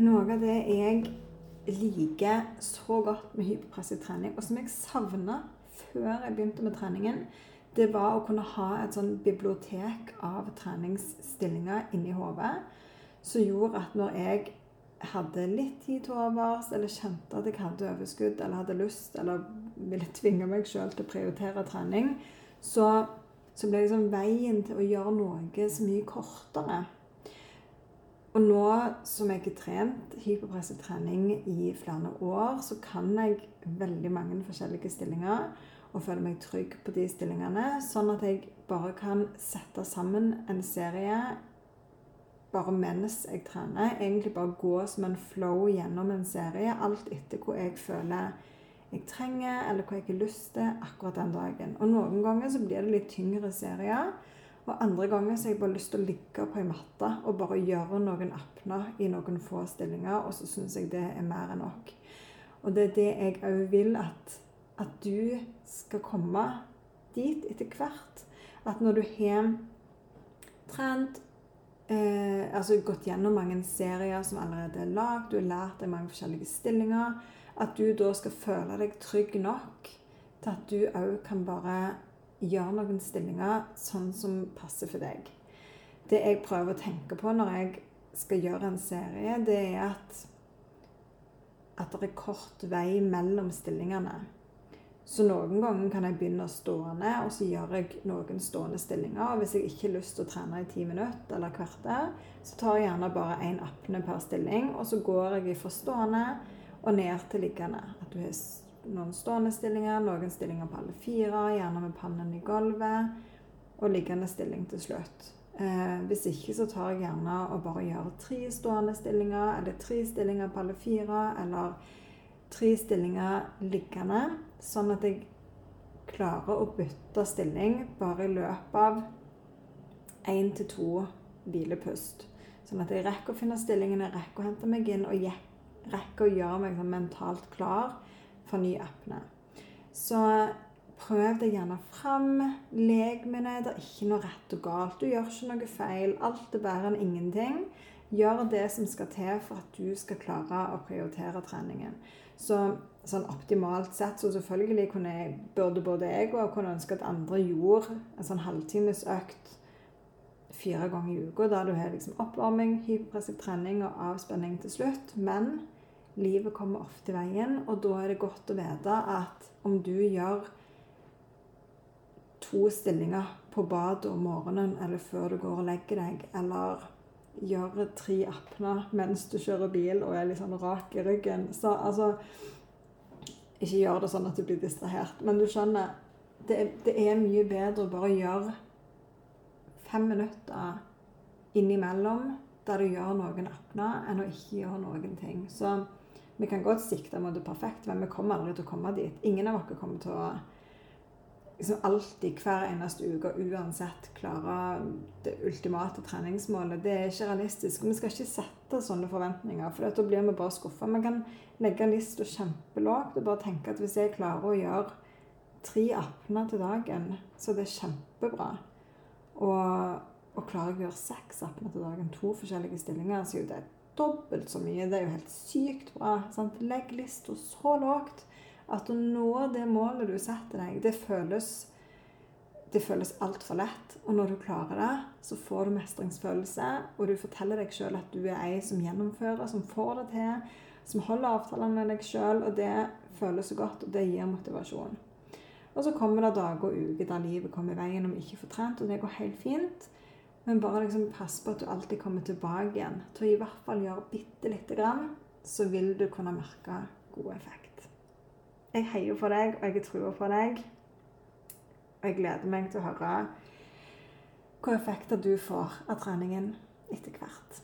noe av det jeg liker så godt med hyperpressiv trening, og som jeg savna før jeg begynte med treningen, det var å kunne ha et sånn bibliotek av treningsstillinger inni hodet som gjorde at når jeg hadde litt tid til overs, eller kjente at jeg hadde overskudd, eller hadde lyst, eller ville tvinge meg sjøl til å prioritere trening, så, så ble liksom veien til å gjøre noe så mye kortere. Og nå som jeg har trent hyperpresset trening i flere år, så kan jeg veldig mange forskjellige stillinger og føler meg trygg på de stillingene, sånn at jeg bare kan sette sammen en serie bare mens jeg trener. Egentlig bare gå som en flow gjennom en serie, alt etter hvor jeg føler jeg trenger, eller hva jeg har lyst til akkurat den dagen. Og noen ganger så blir det litt tyngre serier. Og andre ganger så har jeg bare lyst til å ligge på ei matte og bare gjøre noen apner i noen få stillinger, og så syns jeg det er mer enn nok. Og det er det jeg òg vil at, at du skal komme dit etter hvert. At når du har trent eh, altså gått gjennom mange serier som allerede er lagd, du har lært deg mange forskjellige stillinger, at du da skal føle deg trygg nok til at du òg kan bare gjør noen stillinger sånn som passer for deg. Det jeg prøver å tenke på når jeg skal gjøre en serie, det er at, at det er kort vei mellom stillingene. Så noen ganger kan jeg begynne stående, og så gjør jeg noen stående stillinger. Og hvis jeg ikke har lyst til å trene i ti minutter eller kvarter, så tar jeg gjerne bare én apne per stilling, og så går jeg fra stående og ned til liggende. At du har noen stående stillinger, noen stillinger på alle fire, gjerne med pannen i gulvet, og liggende stilling til slutt. Eh, hvis ikke så tar jeg gjerne og bare gjør tre stående stillinger, eller tre stillinger på alle fire, eller tre stillinger liggende, sånn at jeg klarer å bytte stilling bare i løpet av én til to hvilepust. Sånn at jeg rekker å finne stillingen, jeg rekker å hente meg inn og rekker å gjøre meg sånn mentalt klar for ny apne. Så prøv deg gjerne fram. Lek med det. Det er ikke noe rett og galt. Du gjør ikke noe feil. Alt er bedre enn ingenting. Gjør det som skal til for at du skal klare å prioritere treningen. Så sånn optimalt sett, så selvfølgelig kunne jeg, burde både jeg og kunne ønske at andre gjorde en sånn halvtimes økt fire ganger i uka, der du har liksom oppvarming, hyperpressiv trening og avspenning til slutt. Men livet kommer ofte i veien, og da er det godt å vite at om du gjør to stillinger på badet om morgenen eller før du går og legger deg, eller gjør tre apner mens du kjører bil og er litt sånn rak i ryggen Så altså Ikke gjør det sånn at du blir distrahert, men du skjønner det, det er mye bedre å bare gjøre fem minutter innimellom der du gjør noen apner, enn å ikke gjøre noen ting. Så vi kan godt sikte mot det perfekte, men vi kommer aldri til å komme dit. Ingen av oss kommer til å liksom alltid, hver eneste uke, uansett, klare det ultimate treningsmålet. Det er ikke realistisk. Vi skal ikke sette sånne forventninger, for da blir vi bare skuffa. Vi kan legge lista kjempelågt og bare tenke at hvis jeg klarer å gjøre tre apner til dagen, så det er kjempebra. Og, og klarer jeg å gjøre seks apner til dagen, to forskjellige stillinger, så er jo det dobbelt så mye. Det er jo helt sykt bra. Legg lista så lågt at å nå det målet du setter deg, det føles det føles altfor lett. Og når du klarer det, så får du mestringsfølelse, og du forteller deg sjøl at du er ei som gjennomfører, som får det til, som holder avtalene med deg sjøl, og det føles så godt, og det gir motivasjon. Og så kommer det dager og uker der livet kommer i veien vi ikke får trent, og det går helt fint. Men bare liksom pass på at du alltid kommer tilbake igjen til å i hvert fall gjøre bitte lite grann, så vil du kunne merke god effekt. Jeg heier på deg, og jeg tror på deg. Og jeg gleder meg til å høre hvilke effekter du får av treningen etter hvert.